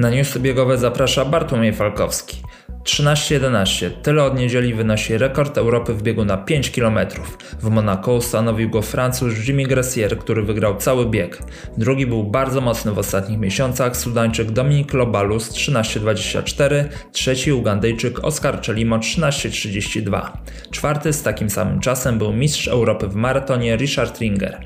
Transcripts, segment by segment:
Na newsy biegowe zaprasza Bartłomiej Falkowski. 13.11. Tyle od niedzieli wynosi rekord Europy w biegu na 5 km. W Monaco ustanowił go Francuz Jimmy Gracier, który wygrał cały bieg. Drugi był bardzo mocny w ostatnich miesiącach Sudańczyk Dominik Lobalus 13.24, trzeci Ugandyjczyk Oscar Czelimo 13.32. Czwarty z takim samym czasem był mistrz Europy w maratonie Richard Ringer.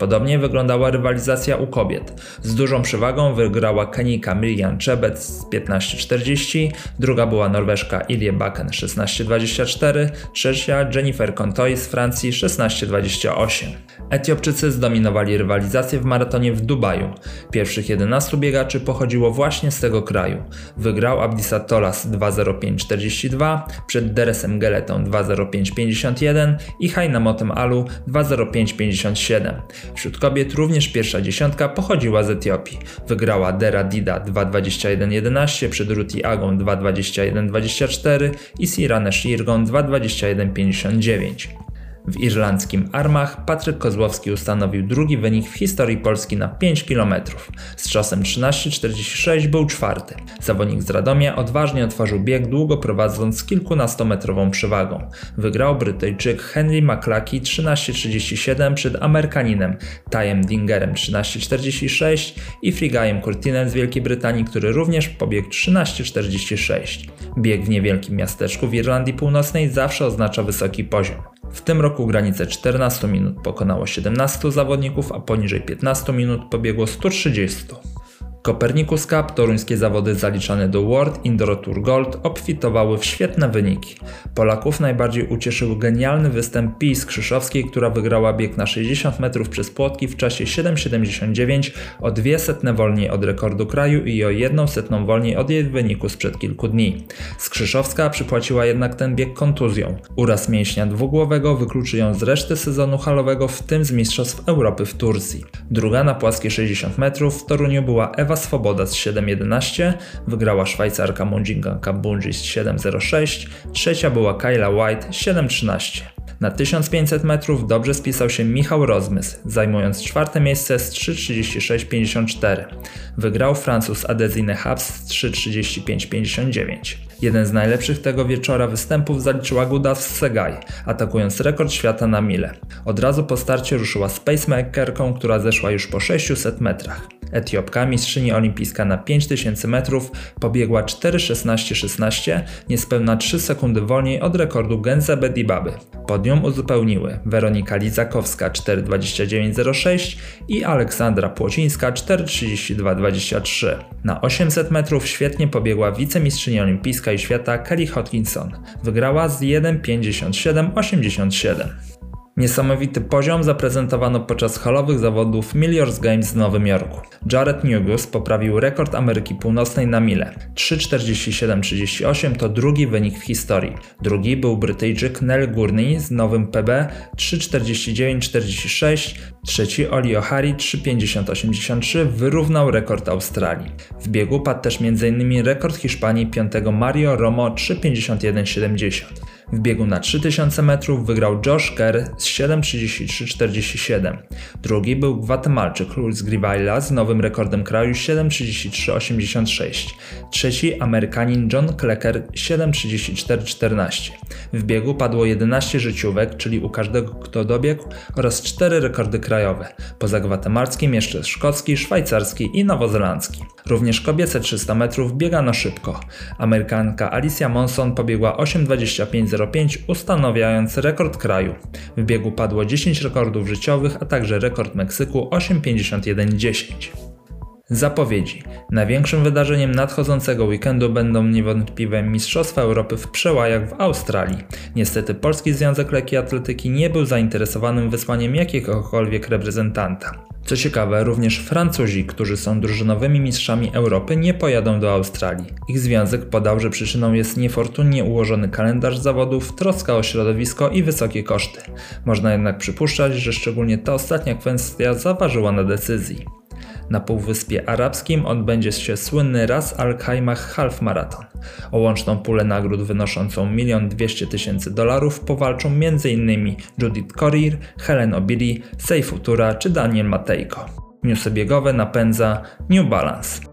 Podobnie wyglądała rywalizacja u kobiet. Z dużą przewagą wygrała Kenika Milian Czebet z 15.40, druga była Norweszka Ilie Bakken 16.24, trzecia Jennifer Contoy z Francji 16.28. Etiopczycy zdominowali rywalizację w maratonie w Dubaju. Pierwszych 11 biegaczy pochodziło właśnie z tego kraju. Wygrał Abdisa Tolas 2.05.42, przed Deresem Geletą 2.05.51 i Hainamotem Alu 2.05.57. Wśród kobiet również pierwsza dziesiątka pochodziła z Etiopii. Wygrała Dera Dida 2.21.11 przed Ruti Agą 2.21.24 i Sirane Shirgon 2.21.59. W irlandzkim Armach Patryk Kozłowski ustanowił drugi wynik w historii Polski na 5 km. Z czasem 13.46 był czwarty. Zawodnik z Radomia odważnie otworzył bieg, długo prowadząc kilkunastometrową przewagą. Wygrał Brytyjczyk Henry McClucky 13.37 przed Amerykaninem Tajem Dingerem 13.46 i Frigajem Curtinem z Wielkiej Brytanii, który również pobiegł 13.46. Bieg w niewielkim miasteczku w Irlandii Północnej zawsze oznacza wysoki poziom. W tym roku granicę 14 minut pokonało 17 zawodników, a poniżej 15 minut pobiegło 130. Copernicus Cup, toruńskie zawody zaliczane do World Indoor Tour Gold, obfitowały w świetne wyniki. Polaków najbardziej ucieszył genialny występ Pi z Krzyszowskiej, która wygrała bieg na 60 metrów przez płotki w czasie 7,79 o 2 setne wolniej od rekordu kraju i o 1 setną wolniej od jej wyniku sprzed kilku dni. Skrzyszowska przypłaciła jednak ten bieg kontuzją. Uraz mięśnia dwugłowego wykluczy ją z reszty sezonu halowego, w tym z Mistrzostw Europy w Turcji. Druga na płaskie 60 metrów w Toruniu była Ewa Swoboda z 7.11, wygrała Szwajcarka Mundinga Kabunji z 7.06, trzecia była Kyla White 7.13. Na 1500 metrów dobrze spisał się Michał Rozmysł, zajmując czwarte miejsce z 3.36.54. Wygrał Francuz Adezine Habs z 3.35.59. Jeden z najlepszych tego wieczora występów zaliczyła Guda w Segaj, atakując rekord świata na mile. Od razu po starcie ruszyła z pacemakerką, która zeszła już po 600 metrach. Etiopka, mistrzyni olimpijska na 5000 metrów, pobiegła 4.16.16, niespełna 3 sekundy wolniej od rekordu Genzebe Dibaby. Podium uzupełniły Weronika Lizakowska 4.29.06 i Aleksandra Płocińska 4.32.23. Na 800 metrów świetnie pobiegła wicemistrzyni olimpijska i świata Kelly Hodgkinson. Wygrała z 1.57.87. Niesamowity poziom zaprezentowano podczas halowych zawodów Millions Games w Nowym Jorku. Jared Newgus poprawił rekord Ameryki Północnej na mile. 3.47.38 to drugi wynik w historii. Drugi był Brytyjczyk Nell Gurney z nowym PB 3.49.46. Trzeci Oli O'Hari 3.50.83 wyrównał rekord Australii. W biegu padł też m.in. rekord Hiszpanii 5 Mario Romo 3.51.70. W biegu na 3000 metrów wygrał Josh Kerr z 7.33.47. Drugi był Gwatemalczyk Luis Grivaila z nowym rekordem kraju 7.33.86. Trzeci Amerykanin John Klecker 7.34.14. W biegu padło 11 życiówek, czyli u każdego kto dobiegł oraz 4 rekordy krajowe. Poza gwatemalskim jeszcze szkocki, szwajcarski i nowozelandzki. Również kobiece 300 metrów biegano szybko. Amerykanka Alicia Monson pobiegła 8.25.05 ustanawiając rekord kraju. W biegu padło 10 rekordów życiowych, a także rekord Meksyku 8.51.10. Zapowiedzi. Największym wydarzeniem nadchodzącego weekendu będą niewątpliwie Mistrzostwa Europy w przełajach w Australii. Niestety Polski Związek Lekkiej Atletyki nie był zainteresowanym wysłaniem jakiegokolwiek reprezentanta. Co ciekawe, również Francuzi, którzy są drużynowymi mistrzami Europy, nie pojadą do Australii. Ich związek podał, że przyczyną jest niefortunnie ułożony kalendarz zawodów, troska o środowisko i wysokie koszty. Można jednak przypuszczać, że szczególnie ta ostatnia kwestia zaważyła na decyzji. Na Półwyspie Arabskim odbędzie się słynny Ras Al Khaimah Half Marathon. O łączną pulę nagród wynoszącą 1 200 tysięcy dolarów powalczą m.in. Judith Courier, Helen Obiri, Seifutura czy Daniel Matejko. Newsy biegowe napędza New Balance.